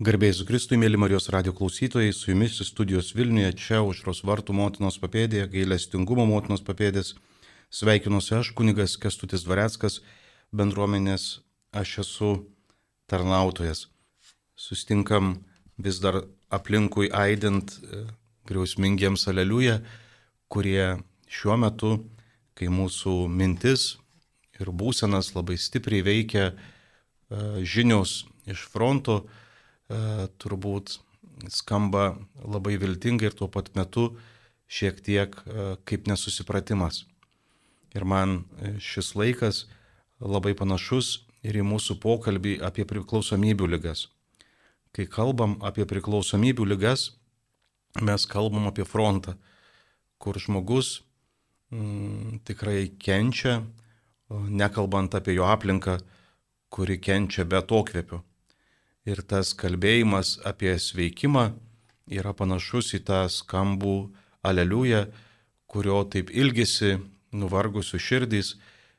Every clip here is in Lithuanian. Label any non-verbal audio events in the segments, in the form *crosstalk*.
Garbėjus Kristui, mėly Marijos radio klausytojai, su jumis studijos Vilniuje, čia užros vartų motinos papėdėje, gailestingumo motinos papėdės. Sveikinuosi aš, kunigas Kestutis Dvareckas, bendruomenės aš esu tarnautojas. Sustinkam vis dar aplinkui aidint e, griausmingiems aleliuja, kurie šiuo metu, kai mūsų mintis ir būsenas labai stipriai veikia e, žinios iš fronto, turbūt skamba labai viltingai ir tuo pat metu šiek tiek e, kaip nesusipratimas. Ir man e, šis laikas labai panašus ir į mūsų pokalbį apie priklausomybių lygas. Kai kalbam apie priklausomybių lygas, mes kalbam apie frontą, kur žmogus mm, tikrai kenčia, nekalbant apie jo aplinką, kuri kenčia be atokvėpio. Ir tas kalbėjimas apie sveikimą yra panašus į tą skambų aleliują, kurio taip ilgisi nuvargusių širdys,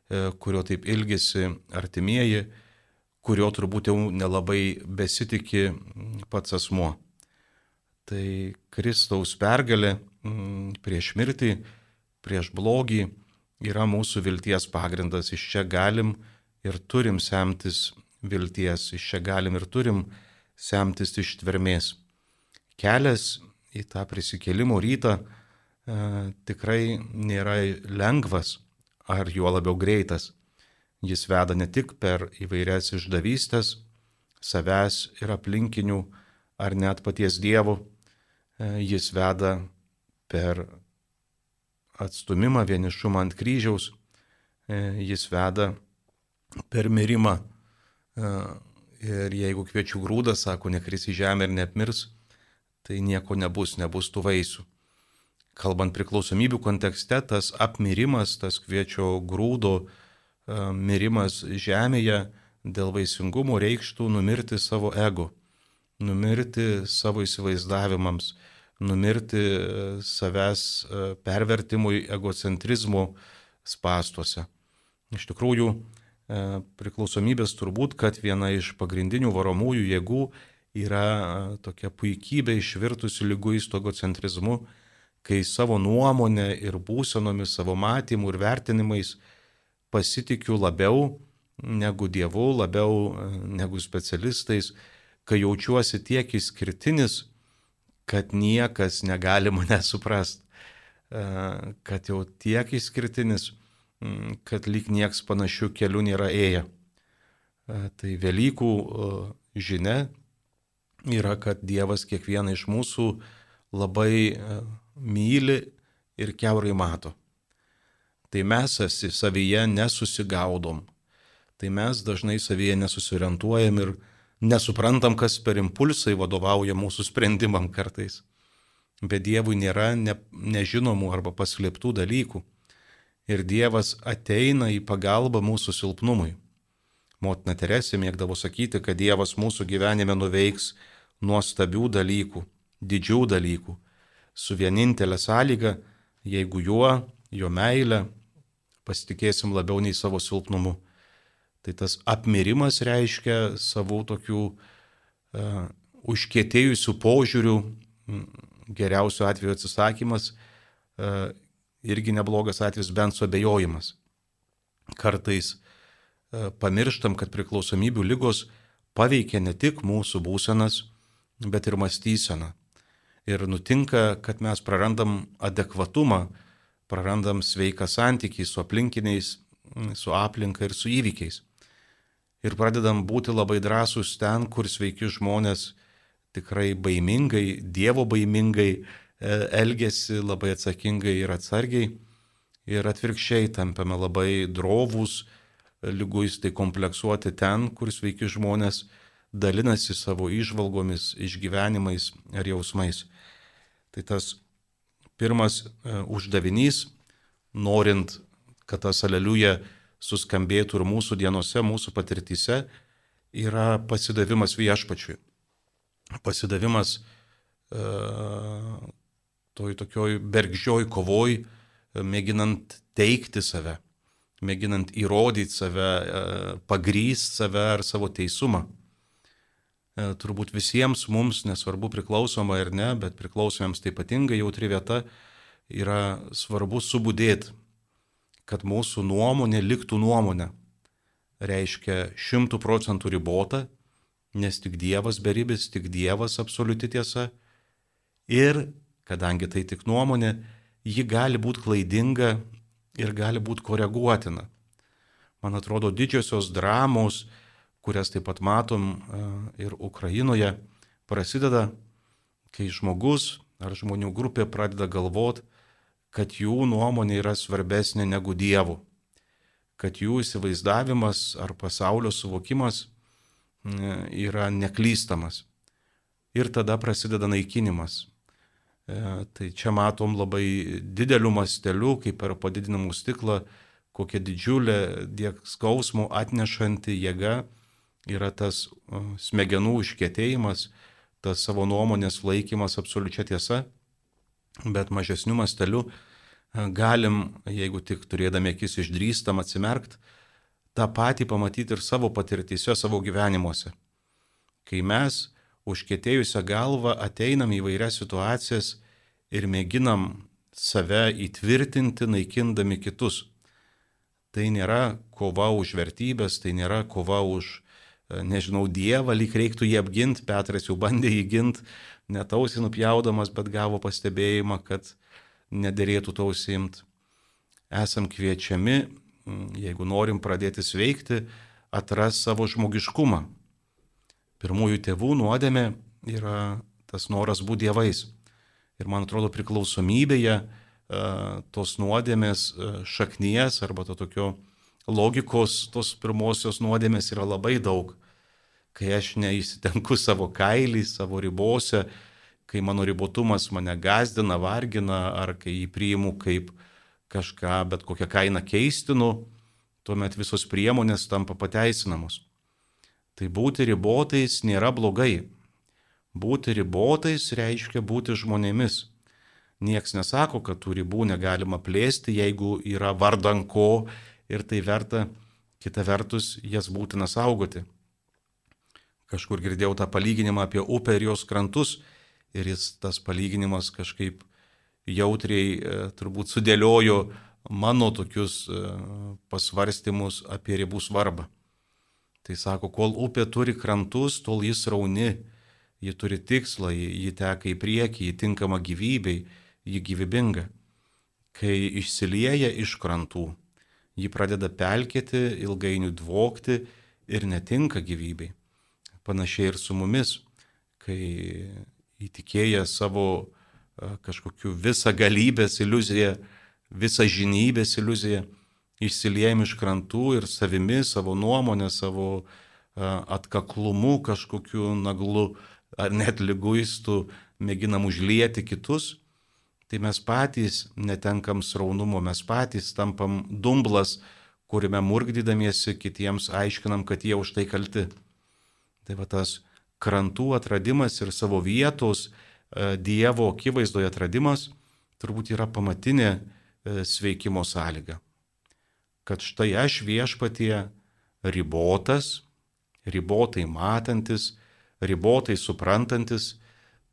e, kurio taip ilgisi artimieji, kurio turbūt jau nelabai besitiki pats asmuo. Tai Kristaus pergalė prieš mirtį, prieš blogį yra mūsų vilties pagrindas. Iš čia galim ir turim semtis vilties, iš čia galim ir turim semtis iš tvermės. Kelias į tą prisikėlimo rytą e, tikrai nėra lengvas ar juo labiau greitas. Jis veda ne tik per įvairias išdavystės, savęs ir aplinkinių, ar net paties Dievo, e, jis veda per atstumimą, vienišumą ant kryžiaus, e, jis veda per mirimą Ir jeigu kviečių grūdas, sako, nekris į žemę ir neapmirs, tai nieko nebus, nebus tų vaisių. Kalbant priklausomybių kontekste, tas apmirimas, tas kviečio grūdo mirimas žemėje dėl vaisingumo reikštų numirti savo ego, numirti savo įsivaizdavimams, numirti savęs pervertimui egocentrizmo spastuose. Iš tikrųjų, E, priklausomybės turbūt, kad viena iš pagrindinių varomųjų jėgų yra e, tokia puikybė išvirtusi lyguisto egocentrizmu, kai savo nuomonę ir būsenomis, savo matymų ir vertinimais pasitikiu labiau negu Dievu, labiau e, negu specialistais, kai jaučiuosi tiek išskirtinis, kad niekas negali mane suprasti, kad jau tiek išskirtinis, kad lyg nieks panašių kelių nėra ėję. E, tai Velykų e, žinia yra, kad Dievas kiekvieną iš mūsų labai e, myli ir keurai mato. Tai mes savyje nesusigaudom. Tai mes dažnai savyje nesusiorientuojam ir nesuprantam, kas per impulsai vadovauja mūsų sprendimam kartais. Bet Dievui nėra ne, nežinomų arba paslėptų dalykų ir Dievas ateina į pagalbą mūsų silpnumui. Motina Teresė mėgdavo sakyti, kad Dievas mūsų gyvenime nuveiks nuostabių dalykų, didžių dalykų, su vienintelė sąlyga, jeigu juo, jo meilė, pasitikėsim labiau nei savo silpnumu. Tai tas apmirimas reiškia savų tokių uh, užkėtėjusių požiūrių, geriausiu atveju atsisakymas uh, irgi neblogas atvejis, bent suabejojimas. Kartais e, pamirštam, kad priklausomybių lygos paveikia ne tik mūsų būsenas, bet ir mąstyseną. Ir nutinka, kad mes prarandam adekvatumą, prarandam sveiką santykį su aplinkiniais, su aplinka ir su įvykiais. Ir pradedam būti labai drąsūs ten, kur sveiki žmonės tikrai baimingai, Dievo baimingai elgesi labai atsakingai ir atsargiai ir atvirkščiai tampame labai drovūs, lyguistai kompleksuoti ten, kur sveiki žmonės dalinasi savo išvalgomis, išgyvenimais ar jausmais. Tai tas pirmas e, uždavinys, norint, kad tas aleliuja suskambėtų ir mūsų dienose, mūsų patirtyse, yra pasidavimas viešpačiui. Pasidavimas uh, toj tokioj bergžioj kovoj, e, mėginant teikti save, mėginant įrodyti save, e, pagrysti save ar savo teisumą. turbūt visiems mums, nesvarbu priklausoma ar ne, bet priklausomiems tai ypatingai jautri vieta, yra svarbu subudėti, kad mūsų nuomonė liktų nuomonė. Reiškia šimtų procentų ribota, nes tik Dievas beribis, tik Dievas absoliuti tiesa. Ir kadangi tai tik nuomonė, ji gali būti klaidinga ir gali būti koreguotina. Man atrodo, didžiosios dramos, kurias taip pat matom e, ir Ukrainoje, prasideda, kai žmogus ar žmonių grupė pradeda galvoti, kad jų nuomonė yra svarbesnė negu Dievo, kad jų įsivaizdavimas ar pasaulio suvokimas yra neklystamas. Ir tada prasideda naikinimas. E, tai čia matom labai dideliu masteliu, kaip per padidinamų stiklą, kokia didžiulė tiek skausmų atnešanti jėga yra tas smegenų iškėtėjimas, tas savo nuomonės laikymas absoliučia tiesa, bet mažesniu masteliu e, galim, jeigu tik turėdami akis išdrįstam atsimerkt, tą patį pamatyti ir savo patirtyse, savo gyvenimuose. Kai mes užkėtėjusią galvą ateinam į vairias situacijas ir mėginam save įtvirtinti, naikindami kitus. Tai nėra kova už vertybės, tai nėra kova už, e, nežinau, Dievą, lyg reiktų jį apginti, Petras jau bandė jį ginti, netausi nupjaudamas, bet gavo pastebėjimą, kad nederėtų to užsimti. Esam kviečiami jeigu norim pradėti sveikti, atras savo žmogiškumą. Pirmųjų tėvų nuodėmė yra tas noras būti dievais. Ir man atrodo priklausomybėje e, tos nuodėmės e, šaknies arba to tokio logikos tos pirmosios nuodėmės yra labai daug. Kai aš neįsitenku savo kailį, savo ribose, kai mano ribotumas mane gazdina, vargina, ar kai jį priimu kaip kažką bet kokią kainą keistinu, tuomet visos priemonės tampa pateisinamos. Tai būti ribotais nėra blogai. Būti ribotais reiškia būti žmonėmis. Niekas nesako, kad tų ribų negalima plėsti, jeigu yra vardan ko ir tai verta, kita vertus, jas būtina saugoti. Kažkur girdėjau tą palyginimą apie upę ir jos krantus ir jis tas palyginimas kažkaip jautriai e, turbūt sudėliojo mano tokius e, pasvarstymus apie ribų svarbą. Tai sako, kol upė turi krantus, tol jis rauni, ji turi tikslą, ji teka į priekį, ji tinkama gyvybei, ji gyvybinga. Kai išsilieja iš krantų, ji pradeda pelkėti, ilgainiui dvokti ir netinka gyvybei. Panašiai ir su mumis, kai įtikėję savo kažkokiu visą galybės iliuziją, visą žinybės iliuziją, išsiliejam iš krantų ir savimi, savo nuomonę, savo atkaklumu kažkokiu naglu ar net lyguistų mėginam užlieti kitus, tai mes patys netenkam sraunumo, mes patys tampam dumblas, kuriame murgdydamiesi kitiems aiškinam, kad jie už tai kalti. Tai va tas krantų atradimas ir savo vietos, E, Dievo akivaizdoje atradimas turbūt yra pamatinė e, sveikimo sąlyga. Kad štai aš viešpatie ribotas, ribotai matantis, ribotai suprantantis,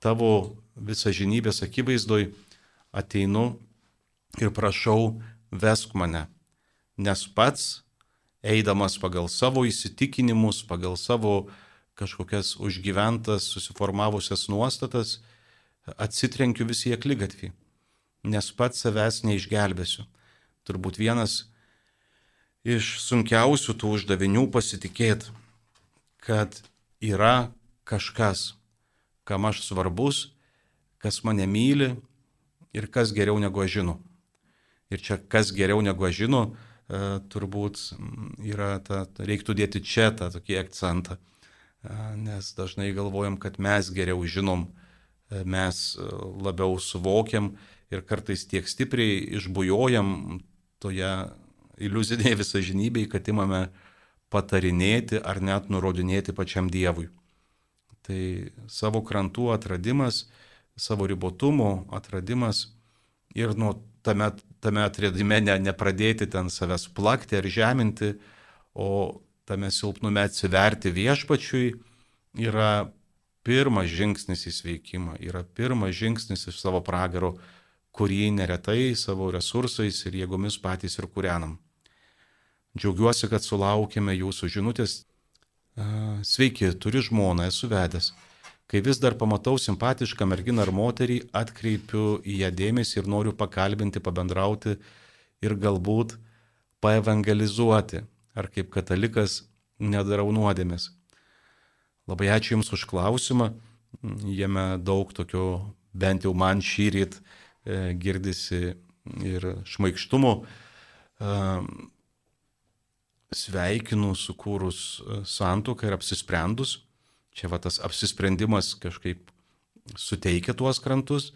tavo visą žinybės akivaizdoj ateinu ir prašau, vesk mane. Nes pats, eidamas pagal savo įsitikinimus, pagal savo kažkokias užgyventas, susiformavusias nuostatas, atsitrenkiu visi į aklygatvį, nes pats savęs neišgelbėsiu. Turbūt vienas iš sunkiausių tų uždavinių pasitikėti, kad yra kažkas, kam aš svarbus, kas mane myli ir kas geriau negu aš žinau. Ir čia kas geriau negu aš žinau, e, turbūt yra ta, reiktų dėti čia tą tokį akcentą, e, nes dažnai galvojam, kad mes geriau žinom, mes e, labiau suvokiam ir kartais tiek stipriai išbujojam toje iliuzinėje visažinybėje, kad imame patarinėti ar net nurodinėti pačiam Dievui. Tai savo krantų atradimas, savo ribotumo atradimas ir nuo tame, tame atradime ne, nepradėti ten savęs plakti ar žeminti, o tame silpnume atsiverti viešpačiui yra pirmas žingsnis į sveikimą, yra pirmas žingsnis iš savo pragaro, kurį neretai savo resursais ir jėgomis patys ir kūrenam. Džiaugiuosi, kad sulaukėme jūsų žinutės. Sveiki, turiu žmoną, esu vedęs. Kai vis dar pamatau simpatišką merginą ar moterį, atkreipiu į ją dėmesį ir noriu pakalbinti, pabendrauti ir galbūt paevangelizuoti, ar kaip katalikas nedarau nuodėmės. Labai ačiū Jums už klausimą. Jame daug tokio, bent jau man šį ryt e, girdisi ir šmaikštumo. E, sveikinu sukūrus e, santuoką ir apsisprendus. Čia va tas apsisprendimas kažkaip suteikia tuos krantus,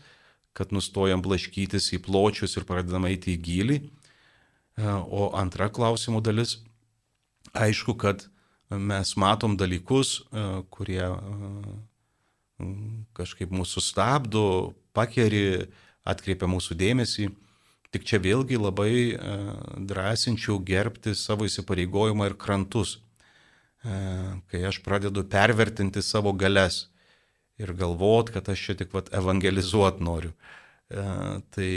kad nustojam blaškytis į pločius ir pradedam eiti į gilį. O antra klausimo dalis, aišku, kad mes matom dalykus, e, kurie e, kažkaip mūsų stabdo, pakeri, atkreipia mūsų dėmesį. Tik čia vėlgi labai e, drąsinčiau gerbti savo įsipareigojimą ir krantus, kai aš pradedu pervertinti savo galės ir galvot, kad aš čia tik vat, evangelizuot noriu. Tai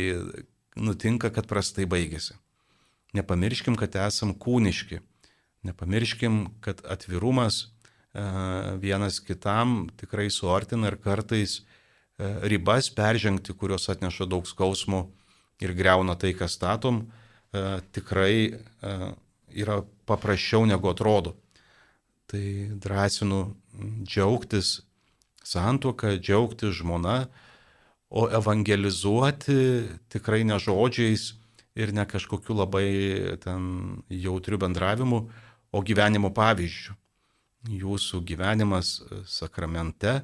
nutinka, kad prastai baigėsi. Nepamirškim, kad esam kūniški Nepamirškim, kad atvirumas e, vienas kitam tikrai suartina ir kartais e, ribas peržengti, kurios atneša daug skausmų ir greuna tai, ką statom, e, tikrai yra paprasčiau negu atrodo. Tai drąsinu džiaugtis santuoką, džiaugtis žmona, o evangelizuoti tikrai ne žodžiais ir ne kažkokiu labai ten jautriu bendravimu, o gyvenimo pavyzdžių. Jūsų gyvenimas e, sakramente e,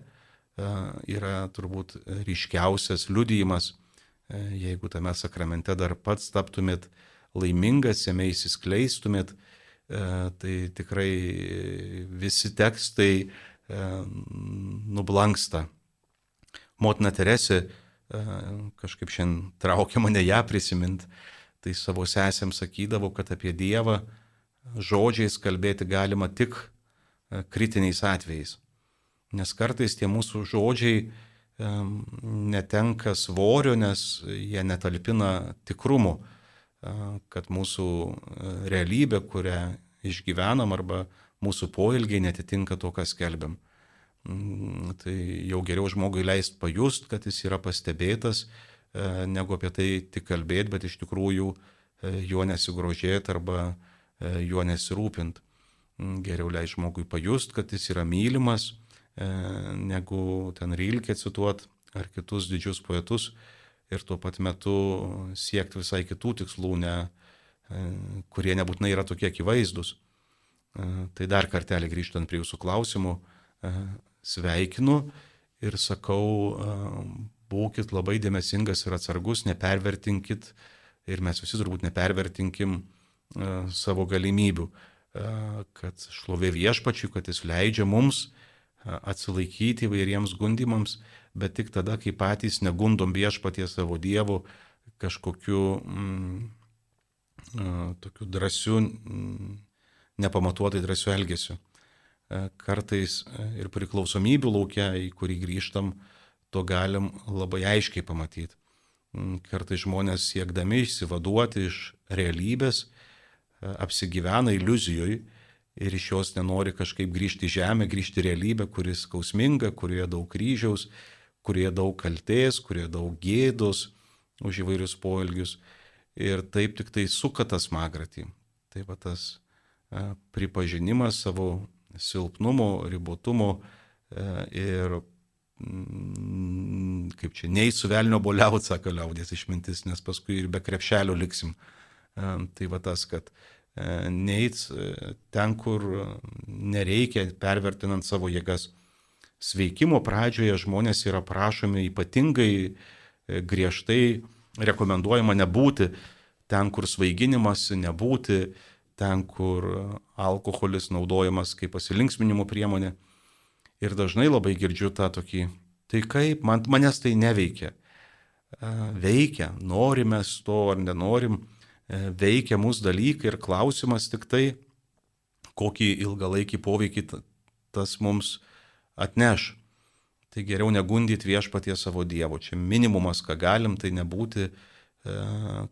yra turbūt ryškiausias liudijimas, e, jeigu tame sakramente dar pats taptumėt laimingas, jame įsiskleistumėt, tai tikrai visi tekstai nublanksta. Motina Teresė kažkaip šiandien traukia mane ją prisimint, tai savo sesėm sakydavo, kad apie Dievą žodžiais kalbėti galima tik e, kritiniais atvejais. Nes kartais tie mūsų žodžiai netenka svorio, nes jie netalpina tikrumu, e, kad mūsų e, realybė, kurią išgyvenam arba mūsų poilgiai netitinka to, ką skelbiam. Mm, tai jau geriau žmogui leist pajust, kad jis yra pastebėtas, negu apie tai tik kalbėti, bet iš tikrųjų juo nesigrožėti arba E, juo nesirūpint. Mm, geriau leis žmogui pajust, kad jis yra mylimas, e, negu ten Rilkė cituot ar kitus didžius poetus ir tuo pat metu siekti visai kitų tikslų, ne, e, kurie nebūtinai yra tokie akivaizdus. Tai dar kartelį grįžtant prie jūsų klausimų, sveikinu ir sakau, būkite labai dėmesingas ir atsargus, nepervertinkit ir mes visi turbūt nepervertinkim E, savo galimybių, e, kad šlovė viešpačiui, kad jis leidžia mums e, atsilaikyti įvairiems gundimams, bet tik tada, kai patys negundom viešpatie savo dievų kažkokiu mm, tokiu drąsiu, mm, nepamatuotai drąsiu elgesiu. Kartais ir priklausomybių laukia, į kurį grįžtam, to galim labai aiškiai pamatyti. Mm, kartais žmonės siekdami išsivaduoti iš realybės, apsigyvena iliuzijoj ir iš jos nenori kažkaip grįžti į žemę, grįžti į realybę, kuris skausminga, kurioje daug kryžiaus, kurioje daug kalties, kurioje daug gėdos už įvairius poelgius. Ir taip tik tai suka tas magratį. Tai va tas pripažinimas savo silpnumo, ribotumo ir mm, kaip čia, nei su velnio boliaut, sako liaudės išmintis, nes paskui ir be krepšelio liksim. Tai va tas, kad e, neits e, ten, kur nereikia, pervertinant savo jėgas. Sveikimo pradžioje žmonės yra prašomi ypatingai e, griežtai rekomenduojama nebūti ten, kur svaiginimas, nebūti ten, kur alkoholis naudojamas kaip pasilinksminimo priemonė. Ir dažnai labai girdžiu tą tokį, tai kaip, man, manęs tai neveikia. Veikia, norime to ar nenorim, veikia mūsų dalykai ir klausimas tik tai, kokį ilgalaikį poveikį tas mums atneš. Tai geriau negundyti viešpatie savo Dievo. Čia minimumas, ką galim, tai nebūti e,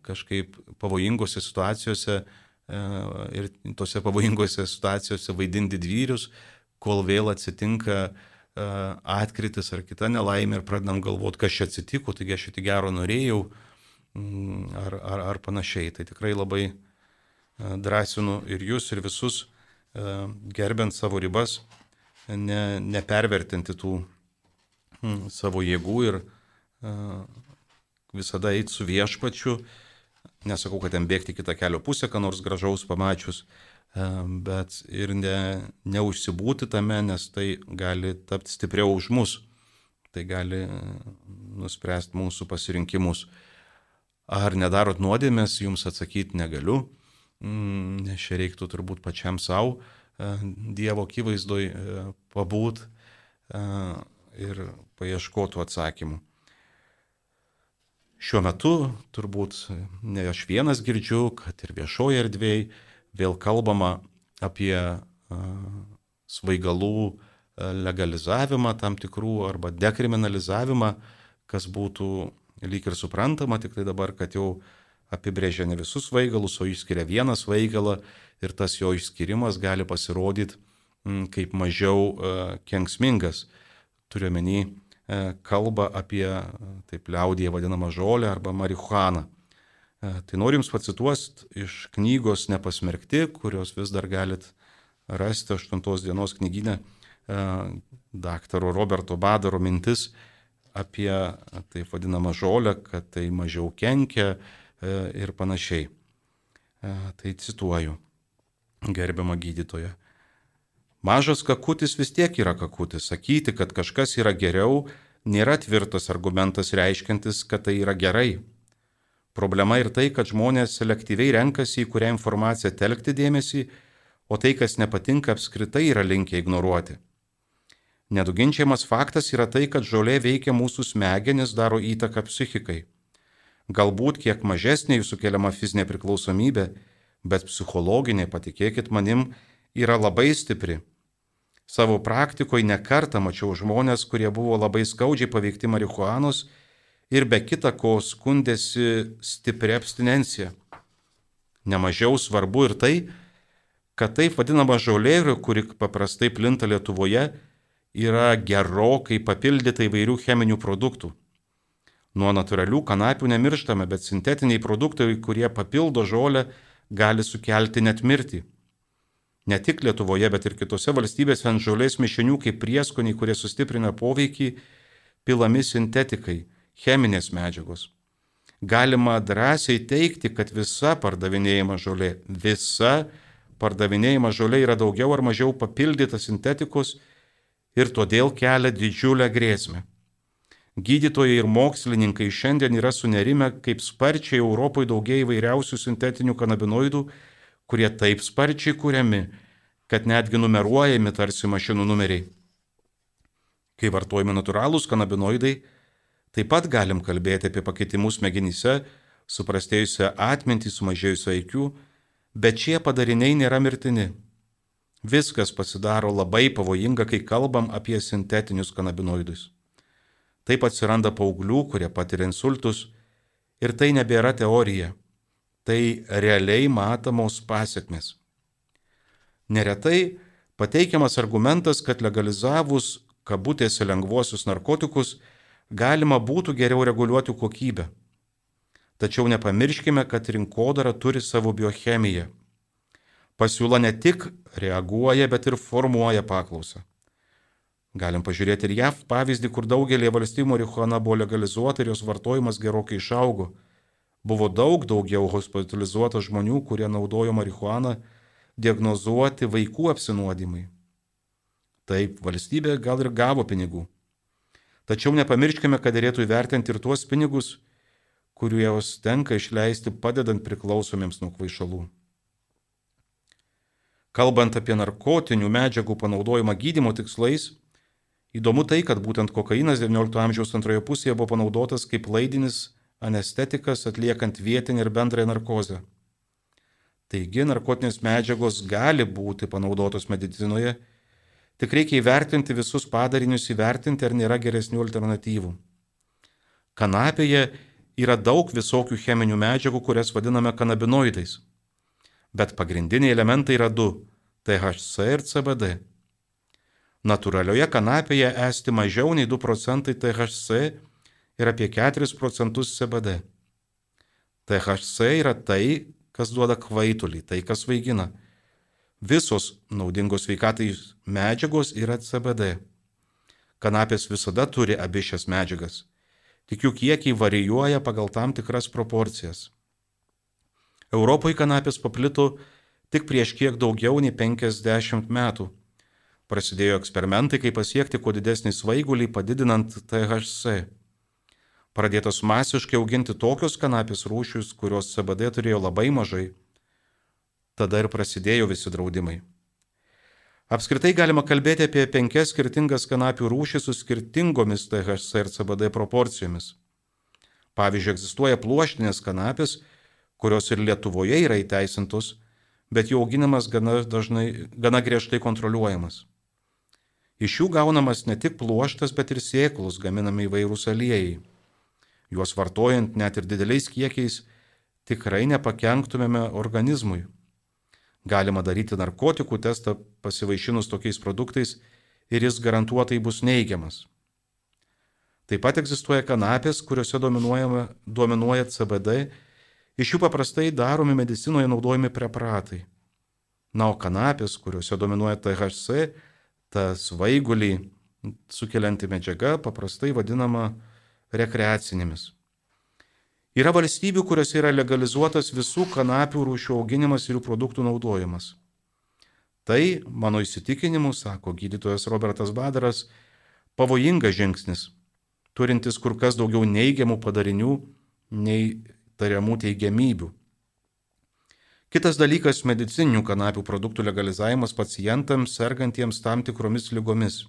kažkaip pavojingose situacijose e, ir tose pavojingose situacijose vaidinti dvyrius, kol vėl atsitinka e, atkritis ar kita nelaimė ir pradedam galvoti, kas čia atsitiko, taigi aš šitį gero norėjau ar, ar, ar panašiai. Tai tikrai labai e, drąsinu ir jūs, ir visus, e, gerbent savo ribas, ne, nepervertinti tų Hmm, savo jėgų ir visada eiti su viešpačiu. Nesakau, kad ten bėgti kitą kelio pusę, ką nors gražaus pamačius, bet ir ne, neužsibūti tame, nes tai gali tapti stipriau už mus. Tai gali nuspręsti mūsų pasirinkimus. Ar nedarot nuodėmės, jums atsakyti negaliu, hmm, nes čia reiktų turbūt pačiam savo Dievo akivaizdoj pabūt ir paieškotų atsakymų. Šiuo metu turbūt ne aš vienas girdžiu, kad ir viešoje erdvėje vėl kalbama apie svaigalų legalizavimą tam tikrų arba dekriminalizavimą, kas būtų lyg ir suprantama, tik tai dabar, kad jau apibrėžia ne visus svaigalus, o išskiria vieną svaigalą ir tas jo išskirimas gali pasirodyti kaip mažiau kenksmingas turiuomenį e, kalba apie taip liaudėje vadinamą žolę arba marihuaną. E, tai noriu Jums pacituosti iš knygos Nepasmerkti, kurios vis dar galit rasti 8 dienos knyginę e, daktaro Roberto Badaro mintis apie taip vadinamą žolę, kad tai mažiau kenkia ir panašiai. Tai cituoju, gerbiamą gydytoją. Mažas kakutis vis tiek yra kakutis. Sakyti, kad kažkas yra geriau, nėra tvirtas argumentas reiškintis, kad tai yra gerai. Problema ir tai, kad žmonės selektyviai renkasi, į kurią informaciją telkti dėmesį, o tai, kas nepatinka, apskritai yra linkę ignoruoti. Neduginčiamas faktas yra tai, kad žolė veikia mūsų smegenis, daro įtaką psichikai. Galbūt kiek mažesnė jų sukeliama fizinė priklausomybė, bet psichologinė, patikėkit manim, yra labai stipri. Savo praktikoje nekartą mačiau žmonės, kurie buvo labai skaudžiai paveikti marihuanos ir be kita ko skundėsi stipri abstinencija. Nemažiau svarbu ir tai, kad taip vadinama žolė, kuri paprastai plinta Lietuvoje, yra gerokai papildyta įvairių cheminių produktų. Nuo natūralių kanapių nemirštame, bet sintetiniai produktai, kurie papildo žolę, gali sukelti net mirtį. Ne tik Lietuvoje, bet ir kitose valstybėse ant žolės mišinių kaip prieskoniai, kurie sustiprina poveikį, pilami sintetikai, cheminės medžiagos. Galima drąsiai teikti, kad visa pardavinėjama žolė, visa pardavinėjama žolė yra daugiau ar mažiau papildyta sintetikos ir todėl kelia didžiulę grėsmę. Gydytojai ir mokslininkai šiandien yra sunerime, kaip sparčiai Europoje daugėja įvairiausių sintetinių kanabinoidų, kurie taip sparčiai kuriami, kad netgi numeruojami tarsi mašinų numeriai. Kai vartojami natūralūs kanabinoidai, taip pat galim kalbėti apie pakeitimus smegenyse, suprastėjusią atmintį, sumažėjusią aikių, bet šie padariniai nėra mirtini. Viskas pasidaro labai pavojinga, kai kalbam apie sintetinius kanabinoidus. Taip atsiranda paauglių, kurie patiria insultus ir tai nebėra teorija tai realiai matomos pasiekmes. Neretai pateikiamas argumentas, kad legalizavus kabutėse lengvuosius narkotikus galima būtų geriau reguliuoti kokybę. Tačiau nepamirškime, kad rinkodara turi savo biochemiją. Pasiūla ne tik reaguoja, bet ir formuoja paklausą. Galim pažiūrėti ir JAV pavyzdį, kur daugelį valstybių marihuana buvo legalizuota ir jos vartojimas gerokai išaugo Buvo daug daugiau hospitalizuota žmonių, kurie naudojo marihuaną diagnozuoti vaikų apsinuodimai. Taip, valstybė gal ir gavo pinigų. Tačiau nepamirškime, kad dėlėtų įvertinti ir tuos pinigus, kuriuos tenka išleisti padedant priklausomiems nuo kvaišalų. Kalbant apie narkotinių medžiagų panaudojimą gydimo tikslais, įdomu tai, kad būtent kokainas XIX amžiaus antroje pusėje buvo panaudotas kaip laidinis anestetikas atliekant vietinį ir bendrąją narkozę. Taigi narkotinės medžiagos gali būti panaudotos medicinoje, Tik reikia įvertinti visus padarinius, įvertinti, ar nėra geresnių alternatyvų. Kanapėje yra daug visokių cheminių medžiagų, kurias vadiname kanabinoidais. Bet pagrindiniai elementai yra du - THC ir CBD. Naturalioje kanapėje esti mažiau nei 2 procentai THC ir apie 4 procentus CBD. THC yra tai, kas duoda kvaitulį, tai kas vaigina. Visos naudingos sveikatai medžiagos yra CBD. Kanapės visada turi abi šias medžiagas. Tik jų kiekiai varijuoja pagal tam tikras proporcijas. Europoje kanapės paplito tik prieš kiek daugiau nei 50 metų. Prasidėjo eksperimentai, kaip pasiekti kuo didesnį svaigulį, padidinant THC. Pradėtos masiškai auginti tokios kanapės rūšius, kurios CBD turėjo labai mažai tada ir prasidėjo visi draudimai. Apskritai galima kalbėti apie penkias skirtingas kanapių rūšis su skirtingomis THC ir CBD proporcijomis. Pavyzdžiui, egzistuoja pluoštinės kanapės, kurios ir Lietuvoje yra įteisintos, bet jų auginimas gana, dažnai, gana griežtai kontroliuojamas. Iš jų gaunamas ne tik pluoštas, bet ir sėklus gaminami įvairūs aliejai. Juos vartojant net ir dideliais kiekiais tikrai nepakenktumėme organizmui. Galima daryti narkotikų testą pasivaišinus tokiais produktais ir jis garantuotai bus neigiamas. Taip pat egzistuoja kanapės, kuriuose dominuoja CBD, iš jų paprastai daromi medicinoje naudojami preparatai. Na, o kanapės, kuriuose dominuoja THC, ta svaigulį sukelianti medžiaga, paprastai vadinama rekreacinėmis. Yra valstybių, kuriuose yra legalizuotas visų kanapių rūšių auginimas ir jų produktų naudojimas. Tai, mano įsitikinimu, sako gydytojas Robertas Badaras, pavojingas žingsnis, turintis kur kas daugiau neigiamų padarinių nei tariamų teigiamybių. Kitas dalykas - medicininių kanapių produktų legalizavimas pacientams sergantiems tam tikromis lygomis.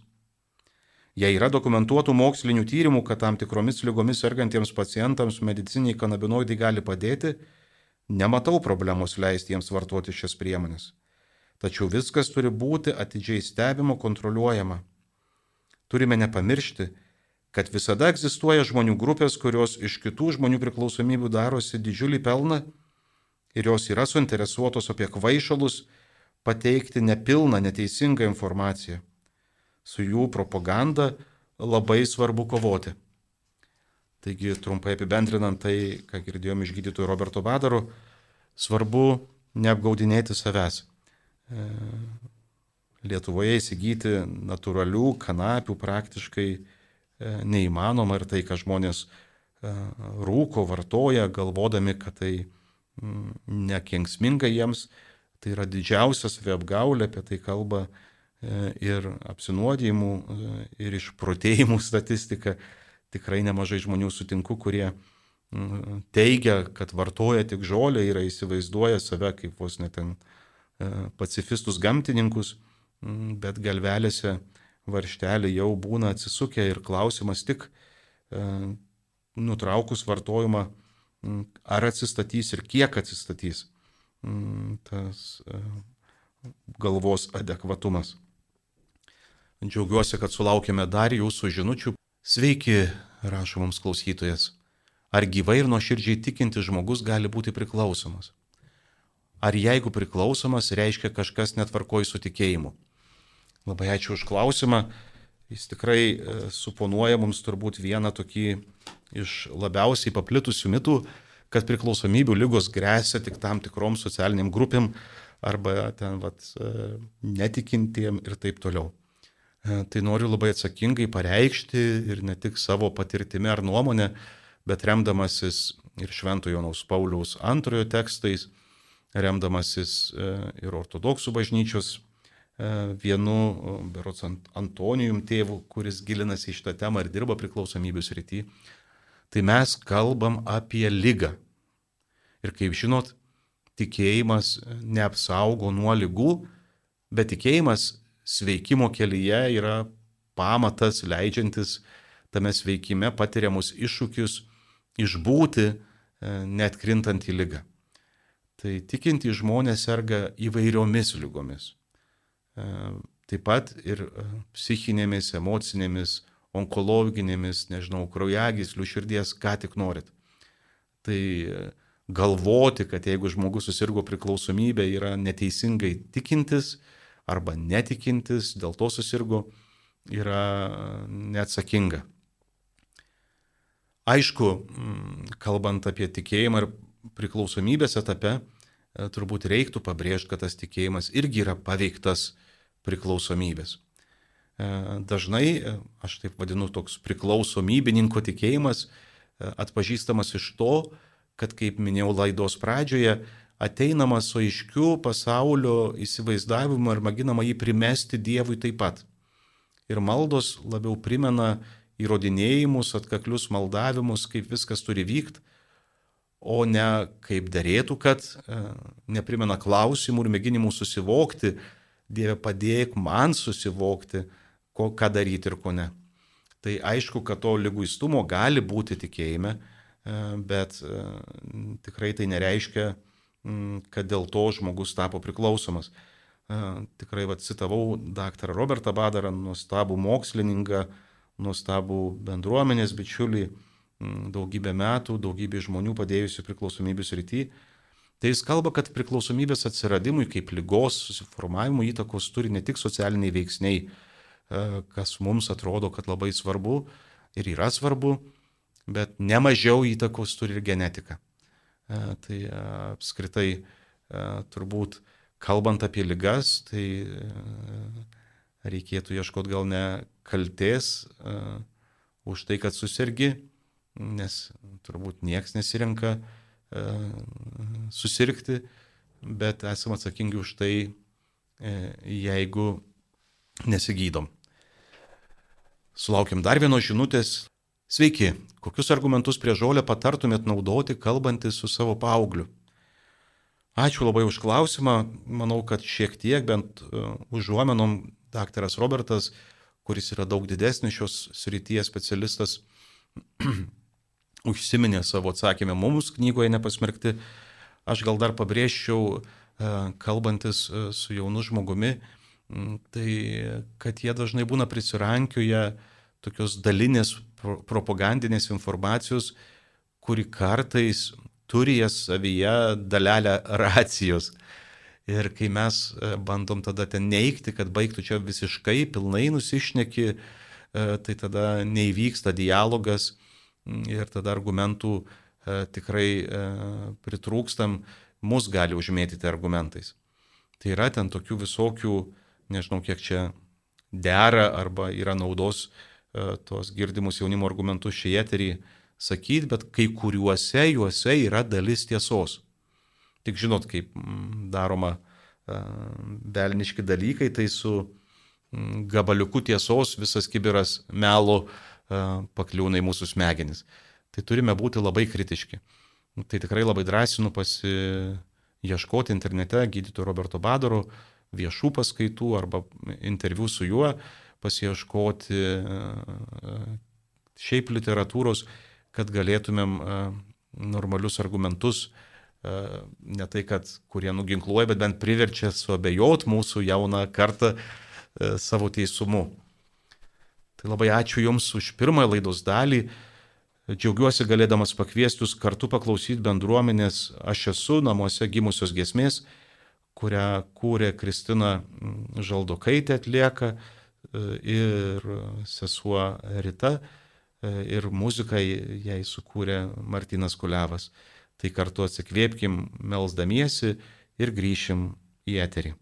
Jei yra dokumentuotų mokslinių tyrimų, kad tam tikromis lygomis sergantiems pacientams mediciniai kanabinoidai gali padėti, nematau problemos leisti jiems vartoti šias priemonės. Tačiau viskas turi būti atidžiai stebimo, kontroliuojama. Turime nepamiršti, kad visada egzistuoja žmonių grupės, kurios iš kitų žmonių priklausomybių darosi didžiulį pelną ir jos yra suinteresuotos apie kvaišalus pateikti nepilną, neteisingą informaciją su jų propaganda labai svarbu kovoti. Taigi, trumpai apibendrinant tai, ką girdėjome iš gydytojo Roberto Badaro, svarbu neapgaudinėti savęs. E, Lietuvoje įsigyti natūralių kanapių praktiškai neįmanoma ir tai, ką žmonės e, rūko, vartoja, galvodami, kad tai nekenksminga jiems, tai yra didžiausia saviapgaulė, apie tai kalba E, ir apsinuodėjimų, e, ir išprotėjimų *laughs* statistika. Tikrai nemažai žmonių sutinku, kurie teigia, kad vartoja tik žolę ir įsivaizduoja save kaip vos net ten e, pacifistus gamtininkus, bet galvelėse varštelė jau būna atsisukę ir klausimas tik nutraukus vartojimą, ar atsistatys ir kiek atsistatys tas galvos adekvatumas. Džiaugiuosi, kad sulaukėme dar jūsų žinučių. Sveiki, rašo mums klausytojas. Ar gyvai ir nuoširdžiai tikinti žmogus gali būti priklausomas? Ar jeigu priklausomas, reiškia kažkas netvarkoj su tikėjimu? Labai ačiū už klausimą. Jis tikrai e, suponuoja mums turbūt vieną tokį iš labiausiai paplitusių mitų, kad priklausomybių lygos grėsia tik tam tikrom socialiniam grupėm arba ten vat, e, netikintiem ir taip toliau. E, tai noriu labai atsakingai pareikšti ir ne tik savo patirtimi ar nuomonę, bet remdamasis ir Šventojo Jonaus Pauliaus antrojo tekstais, remdamasis ir ortodoksų bažnyčios vienu, berots Antonijum tėvu, kuris gilinasi į šitą temą ir dirba priklausomybių srity, tai mes kalbam apie lygą. Ir kaip žinot, tikėjimas neapsaugo nuo lygų, bet tikėjimas sveikimo kelyje yra pamatas leidžiantis tame sveikime patiriamus iššūkius išbūti e, net krintant į lygą. Tai tikintys žmonės serga įvairiomis lygomis. E, taip pat ir e, psichinėmis, emocinėmis, onkologinėmis, nežinau, kraujagyslių, širdies, ką tik norit. Tai e, galvoti, kad jeigu žmogus susirgo priklausomybė, yra neteisingai tikintis arba netikintis, dėl to susirgo, yra neatsakinga. Aišku, kalbant apie tikėjimą ir priklausomybės etape, turbūt reiktų pabrėžti, kad tas tikėjimas irgi yra paveiktas priklausomybės. E, dažnai, e, aš taip vadinu, toks priklausomybininko tikėjimas atpažįstamas iš to, kad, kaip minėjau laidos pradžioje, ateinama su aiškiu pasaulio įsivaizdavimu ir mėginama jį primesti Dievui taip pat. Ir maldos labiau primena įrodinėjimus, atkaklius maldavimus, kaip viskas turi vykti, o ne kaip dėrėtų, kad e, neprimena klausimų ir mėginimų susivokti, Dieve padėk man susivokti, ko, ką daryti ir ko ne. Tai aišku, kad to lyguistumo gali būti tikėjime, e, bet e, tikrai tai nereiškia, kad dėl to žmogus tapo priklausomas. Tikrai va, citavau dr. Robertą Badarą, nuostabų mokslininką, nuostabų bendruomenės bičiulį, daugybę metų, daugybė žmonių padėjusių priklausomybių srity. Tai jis kalba, kad priklausomybės atsiradimui kaip lygos susiformavimo įtakos turi ne tik socialiniai veiksniai, kas mums atrodo, kad labai svarbu ir yra svarbu, bet nemažiau įtakos turi ir genetika. Tai apskritai turbūt kalbant apie ligas, tai reikėtų ieškoti gal ne kalties už tai, kad susirgi, nes turbūt nieks nesirenka uh, susirgti, bet esame atsakingi už tai, uh, jeigu nesigydom. Sulaukėm dar vienos žinutės. Sveiki, kokius argumentus prie žolę patartumėt naudoti, kalbantis su savo paaugliu? Ačiū labai už klausimą. Manau, kad šiek tiek bent uh, užuomenom daktaras Robertas, kuris yra daug didesnis šios srities specialistas, *clears throat* užsiminė savo atsakymę mums knygoje nepasmerkti. Aš gal dar pabrėžčiau, e, kalbantis e, su jaunu žmogumi, tai kad jie dažnai būna prisirankioje tokios dalinės propagandinės informacijos, kuri kartais turi jas savyje dalelę racijos. Ir kai mes e, bandom tada ten neikti, kad baigtų čia visiškai, pilnai nusišneki, tai tada neįvyksta dialogas ir tada argumentų e, tikrai pritrūkstam, mus gali užmėtyti argumentais. Tai yra ten tokių visokių, nežinau kiek čia dera arba yra naudos tos girdimus jaunimo argumentus šį eterį sakyti, bet kai kuriuose juose yra dalis tiesos. Tik žinot, kaip mm, daroma velniški dalykai, tai su mm, gabaliuku tiesos visas kibiras melo pakliūna į mūsų smegenis. Tai turime būti labai kritiški. Tai tikrai labai drąsinu pasiieškoti internete gydytojo Roberto Badaro viešų paskaitų arba interviu su juo, pasiieškoti šiaip literatūros, kad galėtumėm normalius argumentus ne tai, kad kurie nuginkluoja, bet bent priverčia suabejot mūsų jauną kartą e, savo teisumu. Tai labai ačiū Jums už pirmąją laidos dalį. Džiaugiuosi galėdamas pakviestus kartu paklausyti bendruomenės Aš esu namuose gimusios gesmės, kurią kūrė Kristina Žaldokaitė atlieka e, ir sesuo Rita e, ir muziką jai sukūrė Martinas Kuliavas. Tai kartu atsikvėpkim melzdamiesi ir grįšim į eterį.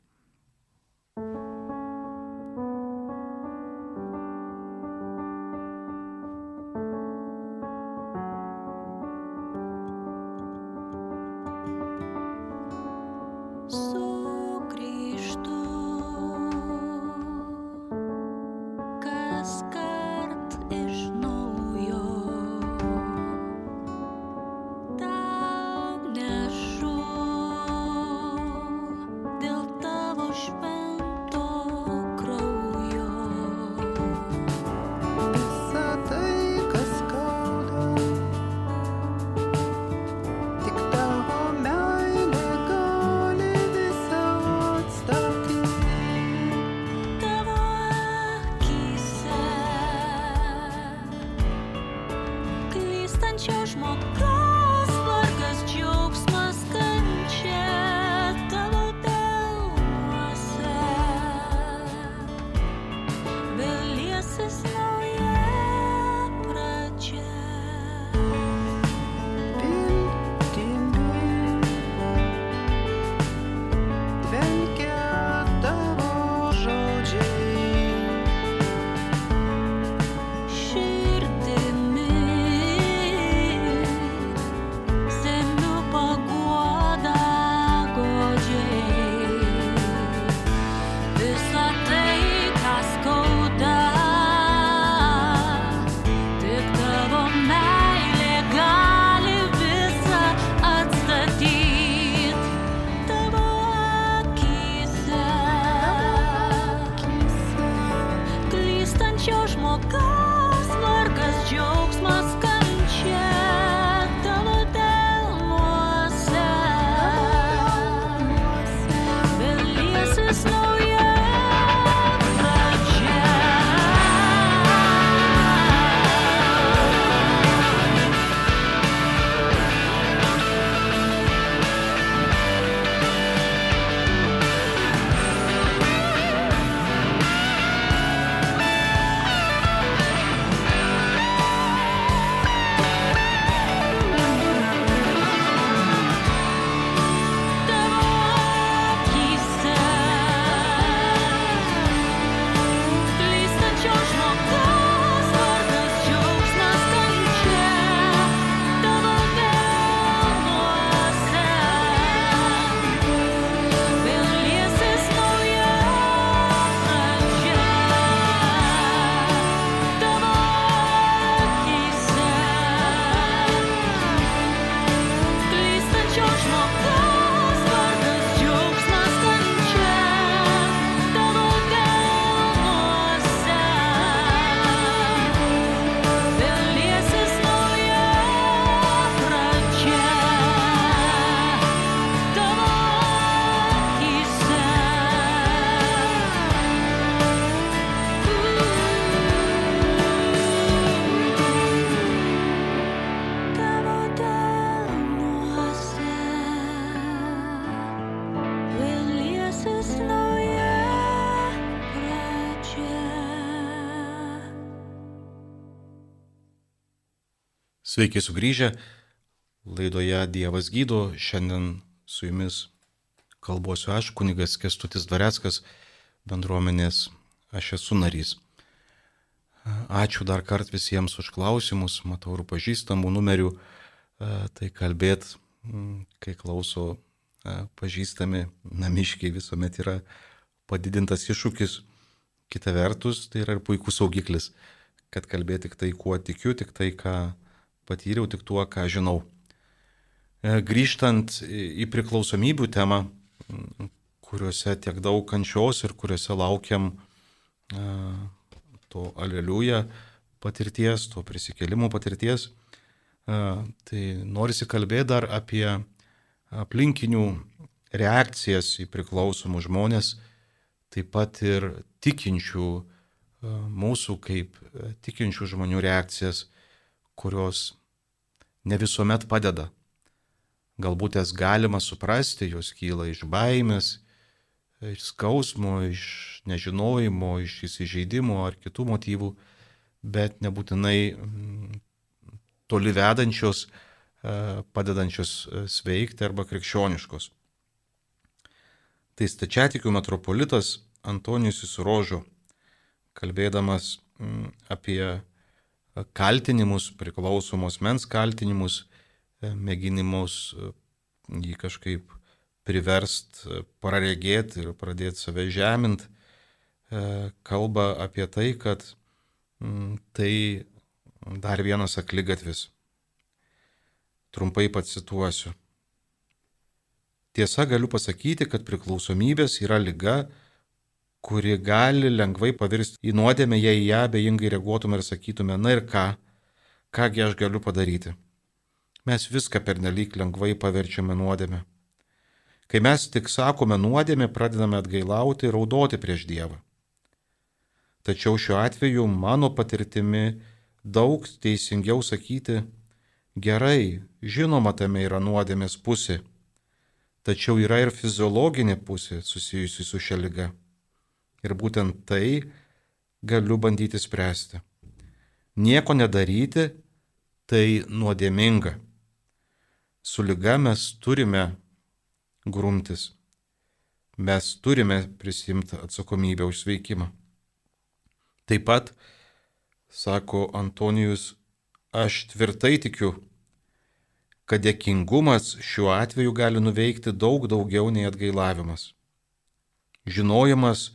Sveiki sugrįžę. Laidoje Dievas gydo. Šiandien su jumis kalbuosiu aš, kunigas Kestutis Dvareckas, bendruomenės aš esu narys. Ačiū dar kart visiems už klausimus, matau ir pažįstamų numerių, tai kalbėt, kai klauso pažįstami namiškiai visuomet yra padidintas iššūkis. Kita vertus, tai yra ir puikus saugiklis, kad kalbėti tik tai, kuo tikiu, tik tai, ką patyriau tik tuo, ką žinau. E, grįžtant į priklausomybių temą, kuriuose tiek daug kančios ir kuriuose laukiam e, to aleliuja patirties, to prisikelimo patirties, e, tai norisi kalbėti dar apie aplinkinių reakcijas į priklausomų žmonės, taip pat ir tikinčių mūsų kaip tikinčių žmonių reakcijas, kurios ne visuomet padeda. Galbūt jas galima suprasti, jos kyla iš baimės, iš skausmo, iš nežinojimo, iš įsižeidimo ar kitų motyvų, bet nebūtinai mm, toli vedančios, e, padedančios e, sveikti arba krikščioniškos. Tai stačiatikių metropolitas Antonijus Įsirožo, kalbėdamas mm, apie kaltinimus, priklausomos mens kaltinimus, e, mėginimus e, jį kažkaip priverst e, praregėti ir pradėti save žemint, kalba apie tai, kad tai dar vienas aklygatvis. Trumpai pacituosiu. Tiesa, galiu pasakyti, kad priklausomybės yra lyga, kuri gali lengvai pavirsti į nuodėmę, jei ją bejingai reaguotume ir sakytume, na ir ką, kągi aš galiu padaryti. Mes viską pernelyg lengvai paverčiame nuodėmę. Kai mes tik sakome nuodėmė, pradedame atgailauti ir raudoti prieš Dievą. Tačiau šiuo atveju mano patirtimi daug teisingiau sakyti, Gerai, žinoma, tame yra nuodėmės pusė, tačiau yra ir fiziologinė pusė susijusi su šia lyga. Ir būtent tai galiu bandyti spręsti. Nieko nedaryti tai nuodėminga. Su lyga mes turime grumtis. Mes turime prisimti atsakomybę už sveikimą. Taip pat, sako Antonijus, aš tvirtai tikiu, kad dėkingumas šiuo atveju gali nuveikti daug daugiau nei atgailavimas. Žinojimas,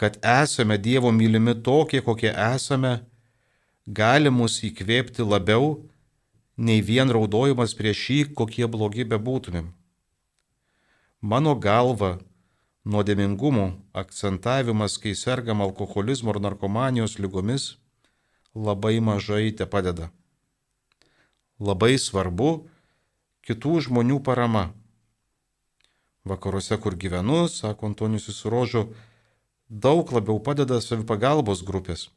kad esame Dievo mylimi tokie, kokie esame, gali mus įkvėpti labiau nei vien raudojimas prieš jį, kokie blogi bebūtumėm. Mano galva, nuodėmingumo akcentavimas, kai sergam alkoholizmo ar narkomanijos lygomis, labai mažai te padeda. Labai svarbu kitų žmonių parama. Vakaruose, kur gyvenu, sako Antonijus Surožo, daug labiau padeda savipagalbos grupės.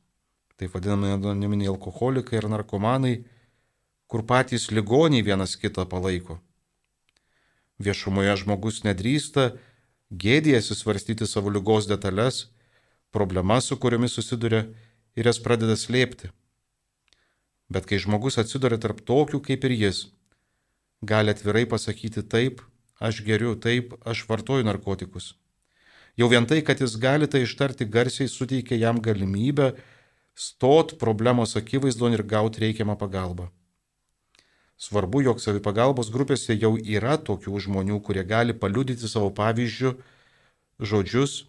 Tai vadinami anoniminiai alkoholikai ir narkomanai, kur patys ligoniai vienas kitą palaiko. Viešumoje žmogus nedrįsta, gėdėjasi svarstyti savo lygos detalės, problemas, su kuriomis susiduria ir jas pradeda slėpti. Bet kai žmogus atsiduria tarp tokių kaip ir jis, gali atvirai pasakyti taip, aš geriu, taip, aš vartoju narkotikus. Jau vien tai, kad jis gali tai ištarti garsiai, suteikia jam galimybę stot problemos akivaizdon ir gauti reikiamą pagalbą. Svarbu, jog savipagalbos grupėse jau yra tokių žmonių, kurie gali paliudyti savo pavyzdžių žodžius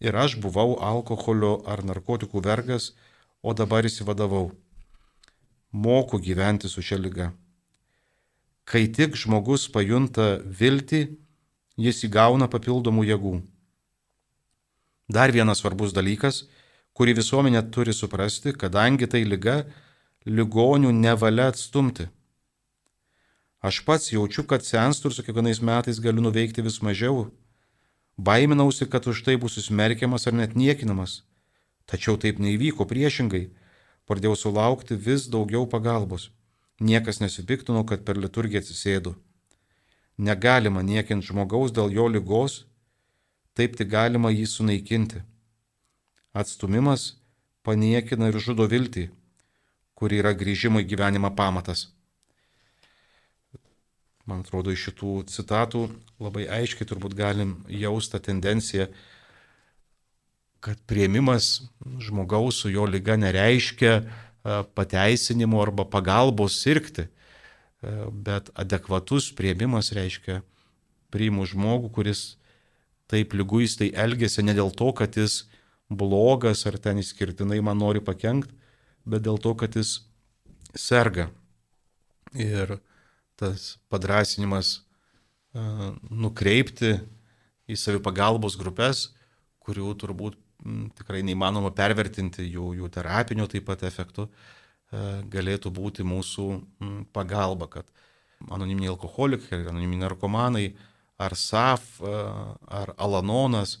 ir aš buvau alkoholio ar narkotikų vergas, o dabar įsivadavau. Moku gyventi su šia lyga. Kai tik žmogus pajunta viltį, jis įgauna papildomų jėgų. Dar vienas svarbus dalykas, kurį visuomenė turi suprasti, kadangi tai lyga, ligonių nevalia atstumti. Aš pats jaučiu, kad senstu ir su kiekvienais metais galiu nuveikti vis mažiau. Baiminausi, kad už tai būsiu smerkiamas ar net niekinamas. Tačiau taip neįvyko priešingai. Pradėjau sulaukti vis daugiau pagalbos. Niekas nesipiktino, kad per liturgiją atsisėdu. Negalima niekinti žmogaus dėl jo lygos taip tik galima jį sunaikinti. Atstumimas paniekina ir žudo viltį, kuri yra grįžimo į gyvenimą pamatas. Man atrodo, iš šitų citatų labai aiškiai turbūt galim jausti tendenciją, kad prieimimas žmogaus su jo lyga nereiškia e, pateisinimo arba pagalbos sirgti, e, bet adekvatus prieimimas reiškia priimu žmogų, kuris taip lyguistai elgesi ne dėl to, kad jis blogas ar ten išskirtinai man nori pakengti, bet dėl to, kad jis serga. Ir tas padrasinimas uh, nukreipti į savipagalbos grupės, kurių turbūt tikrai neįmanoma pervertinti jų, jų terapinio taip pat efektų, uh, galėtų būti mūsų pagalba, kad anoniminiai alkoholikai, anoniminiai narkomanai, ar SAF, ar Alanonas,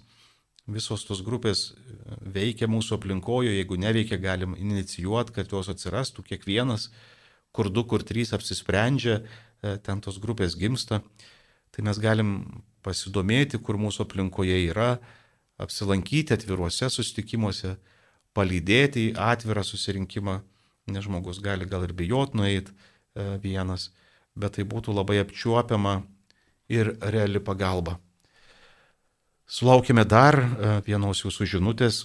visos tos grupės veikia mūsų aplinkoje, jeigu neveikia, galim inicijuoti, kad jos atsirastų kiekvienas, kur du, kur trys apsisprendžia, e, ten tos grupės gimsta. Tai mes galim pasidomėti, kur mūsų aplinkoje yra, apsilankyti atviruose susitikimuose, palydėti į atvirą susirinkimą, nes žmogus gali gal ir bijot nueiti e, vienas, bet tai būtų labai apčiuopiama ir reali pagalba. Sulaukime dar e, vienos jūsų žinutės,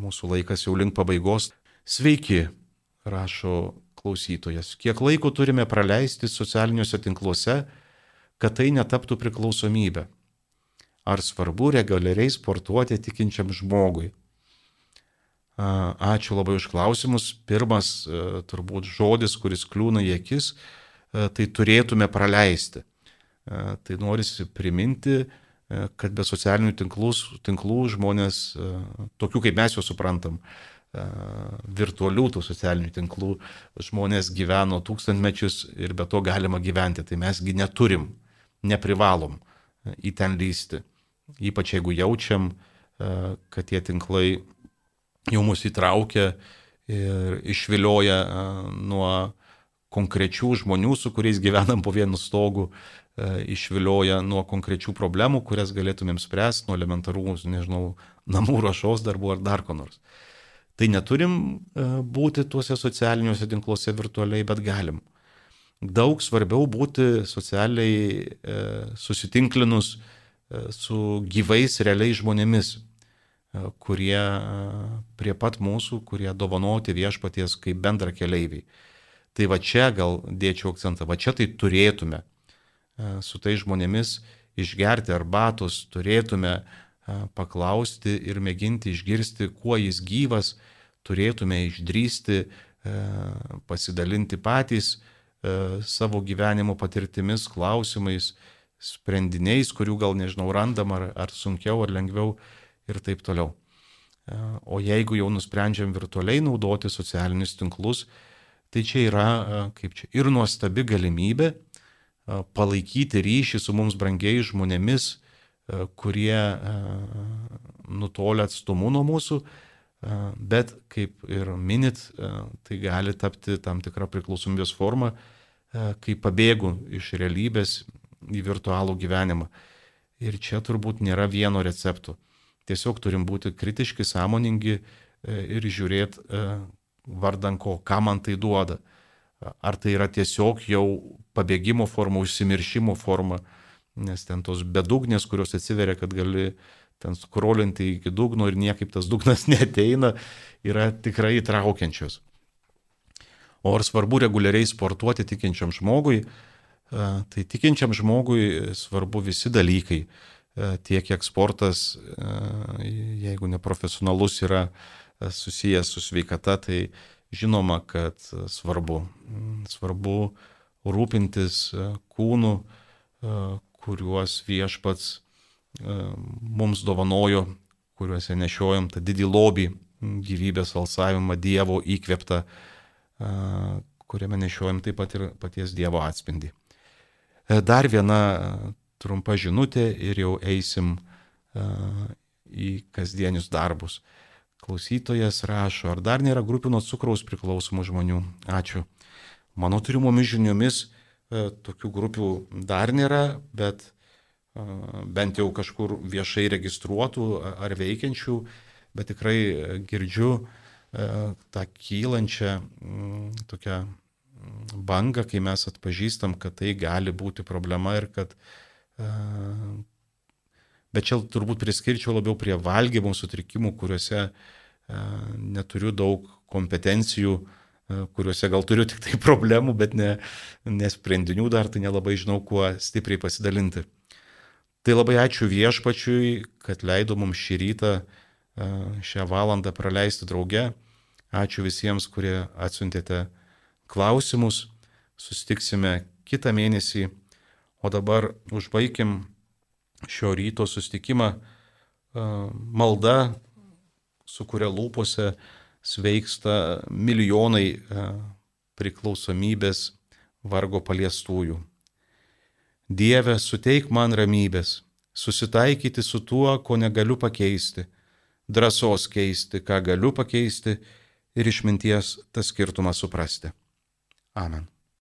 mūsų laikas jau link pabaigos. Sveiki, rašo klausytojas. Kiek laiko turime praleisti socialiniuose tinkluose, kad tai netaptų priklausomybė? Ar svarbu reguliariai sportuoti tikinčiam žmogui? Ačiū labai už klausimus. Pirmas e, turbūt žodis, kuris kliūna į akis, e, tai turėtume praleisti. E, tai norisi priminti, e, kad be socialinių tinklų, tinklų žmonės, e, tokių kaip mes juos suprantam, virtualių tų socialinių tinklų žmonės gyveno tūkstantmečius ir be to galima gyventi. Tai mesgi neturim, neprivalom į ten lysti. Ypač jeigu jaučiam, kad tie tinklai jau mus įtraukia ir išvilioja nuo konkrečių žmonių, su kuriais gyvenam po vienu stogu, išvilioja nuo konkrečių problemų, kurias galėtumėm spręsti, nuo elementarų, nežinau, namų rašos darbų ar dar ko nors. Tai neturim e, būti tuose socialiniuose tinkluose virtualiai, bet galim. Daug svarbiau būti socialiai e, susitinklinus su gyvais realiais žmonėmis, kurie prie pat mūsų, kurie dovanoti viešpaties kaip bendra keleiviai. Tai va čia gal dėčiau akcentą, va čia tai turėtume su tai žmonėmis išgerti arbatos, turėtume paklausti ir mėginti išgirsti, kuo jis gyvas, turėtume išdrysti, pasidalinti patys savo gyvenimo patirtimis, klausimais, sprendiniais, kurių gal nežinau randam ar, ar sunkiau ar lengviau ir taip toliau. O jeigu jau nusprendžiam virtualiai naudoti socialinius tinklus, Tai čia yra kaip čia ir nuostabi galimybė palaikyti ryšį su mums brangiais žmonėmis, kurie nutolia atstumu nuo mūsų, bet kaip ir minit, tai gali tapti tam tikra priklausomybės forma, kai pabėgu iš realybės į virtualų gyvenimą. Ir čia turbūt nėra vieno recepto. Tiesiog turim būti kritiški, sąmoningi ir žiūrėti, vardan ko, ką man tai duoda. Ar tai yra tiesiog jau pabėgimo forma, užsimiršimo forma, nes ten tos bedugnės, kurios atsiveria, kad gali ten skrolinti iki dugno ir niekaip tas dugnas *laughs* neteina, yra tikrai įtraukiančios. O ar svarbu reguliariai sportuoti tikinčiam žmogui? Tai tikinčiam žmogui svarbu visi dalykai. Tiek, kiek sportas, jeigu neprofesionalus yra susijęs su sveikata, tai žinoma, kad svarbu. Svarbu rūpintis kūnu, kuriuos viešpats mums dovanojo, kuriuose nešiojam tą didį lobį, gyvybės alsavimą Dievo įkvėptą, kuriame nešiojam taip pat ir paties Dievo atspindį. Dar viena trumpa žinutė ir jau eisim į kasdienius darbus. Klausytojas rašo, ar dar nėra grupių nuo cukraus priklausomų žmonių? Ačiū. Mano turimomis žiniomis e, tokių grupių dar nėra, bet e, bent jau kažkur viešai registruotų ar veikiančių, bet tikrai girdžiu e, tą kylančią tokią bangą, kai mes atpažįstam, kad tai gali būti problema ir kad bet čia turbūt priskirčiau labiau prie valgymo sutrikimų, kuriuose neturiu daug kompetencijų, e, kuriuose gal turiu tik tai problemų, bet ne, ne sprendinių dar, tai nelabai žinau, kuo stipriai pasidalinti. Tai labai ačiū viešpačiui, kad leido mums šį rytą e, šią valandą praleisti drauge. Ačiū visiems, kurie atsiuntėte klausimus. Susitiksime kitą mėnesį. O dabar užbaikim šio ryto sustikimą malda, su kuria lūpose sveiksta milijonai priklausomybės vargo paliestųjų. Dieve, suteik man ramybės, susitaikyti su tuo, ko negaliu pakeisti, drąsos keisti, ką galiu pakeisti ir išminties tą skirtumą suprasti. Amen.